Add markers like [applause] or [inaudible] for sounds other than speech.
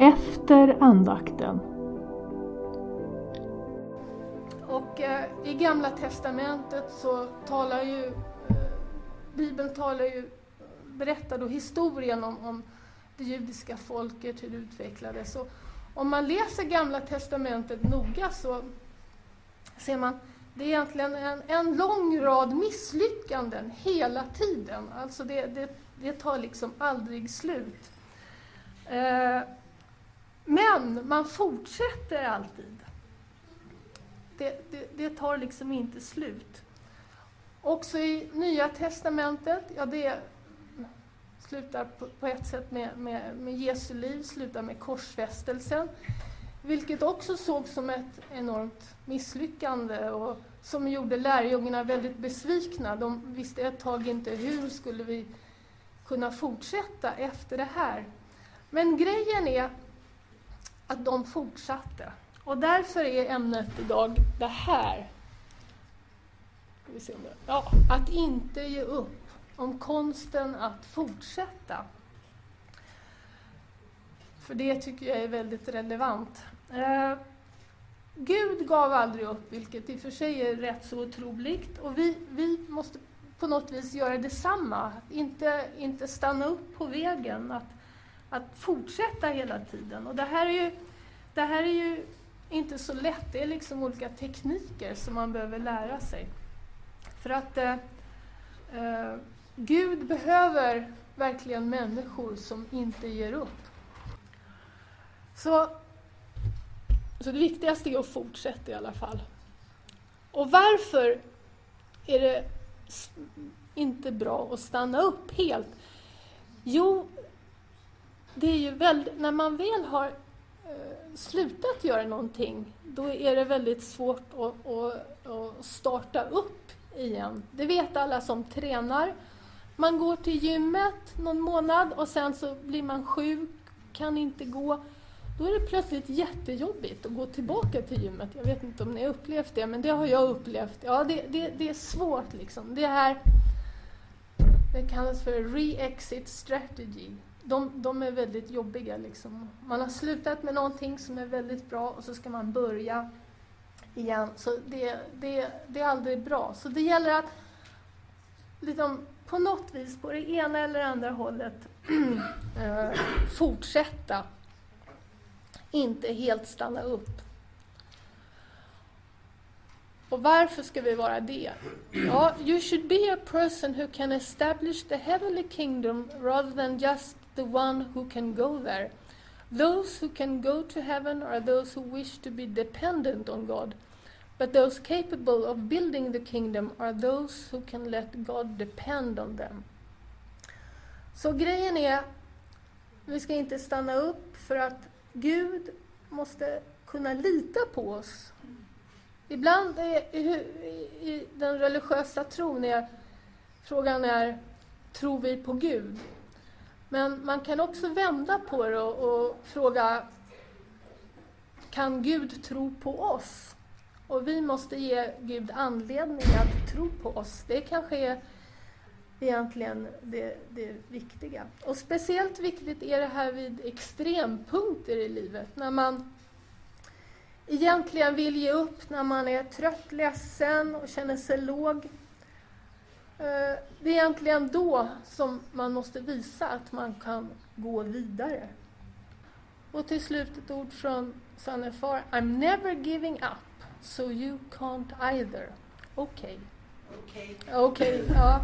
efter andakten. Och eh, i Gamla Testamentet så talar ju eh, Bibeln talar ju, berättar då historien om, om det judiska folket, hur det utvecklades. Och om man läser Gamla Testamentet noga så ser man det är egentligen en, en lång rad misslyckanden hela tiden. Alltså det, det, det tar liksom aldrig slut. Eh, men man fortsätter alltid. Det, det, det, tar liksom inte slut. Också i Nya Testamentet, ja det slutar på, på ett sätt med, med, med Jesu liv, slutar med korsfästelsen. Vilket också sågs som ett enormt misslyckande och som gjorde lärjungarna väldigt besvikna. De visste ett tag inte hur skulle vi kunna fortsätta efter det här. Men grejen är att de fortsatte. Och därför är ämnet idag det här. vi se om det, ja, att inte ge upp. Om konsten att fortsätta. För det tycker jag är väldigt relevant. Eh, Gud gav aldrig upp, vilket i och för sig är rätt så otroligt. Och vi, vi måste på något vis göra detsamma. Inte, inte stanna upp på vägen, att, att fortsätta hela tiden. Och det här är ju, det här är ju inte så lätt. Det är liksom olika tekniker som man behöver lära sig. För att eh, eh, Gud behöver verkligen människor som inte ger upp. Så, så det viktigaste är att fortsätta i alla fall. Och varför är det inte bra att stanna upp helt? Jo, det är ju väldigt, när man väl har eh, slutat göra någonting, då är det väldigt svårt att, att, att starta upp igen. Det vet alla som tränar. Man går till gymmet någon månad och sen så blir man sjuk, kan inte gå. Då är det plötsligt jättejobbigt att gå tillbaka till gymmet. Jag vet inte om ni har upplevt det, men det har jag upplevt. Ja, det, det, det är svårt liksom. Det här det kallas för re-exit strategy. De, de, är väldigt jobbiga. Liksom. Man har slutat med någonting som är väldigt bra och så ska man börja igen. Så det, det, det är aldrig bra. Så det gäller att liksom, på något vis, på det ena eller andra hållet, [clears throat] eh, fortsätta. Inte helt stanna upp. Och varför ska vi vara det? Ja, you should be a person who can establish the heavenly kingdom rather than just the one who can go there. Those who can go to heaven are those who wish to be dependent on God. But those capable of building the kingdom are those who can let God depend on them. Så grejen är, vi ska inte stanna upp för att Gud måste kunna lita på oss. Ibland är, i, i den religiösa tron är frågan är, tror vi på Gud? Men man kan också vända på det och, och fråga, kan Gud tro på oss? Och vi måste ge Gud anledning att tro på oss. Det kanske är egentligen det, det viktiga. Och speciellt viktigt är det här vid extrempunkter i livet. När man egentligen vill ge upp, när man är trött, ledsen och känner sig låg. Det är egentligen då som man måste visa att man kan gå vidare. Och till slut ett ord från Sanne far. I'm never giving up. So you can't either. Okej. Okej. Okej, ja.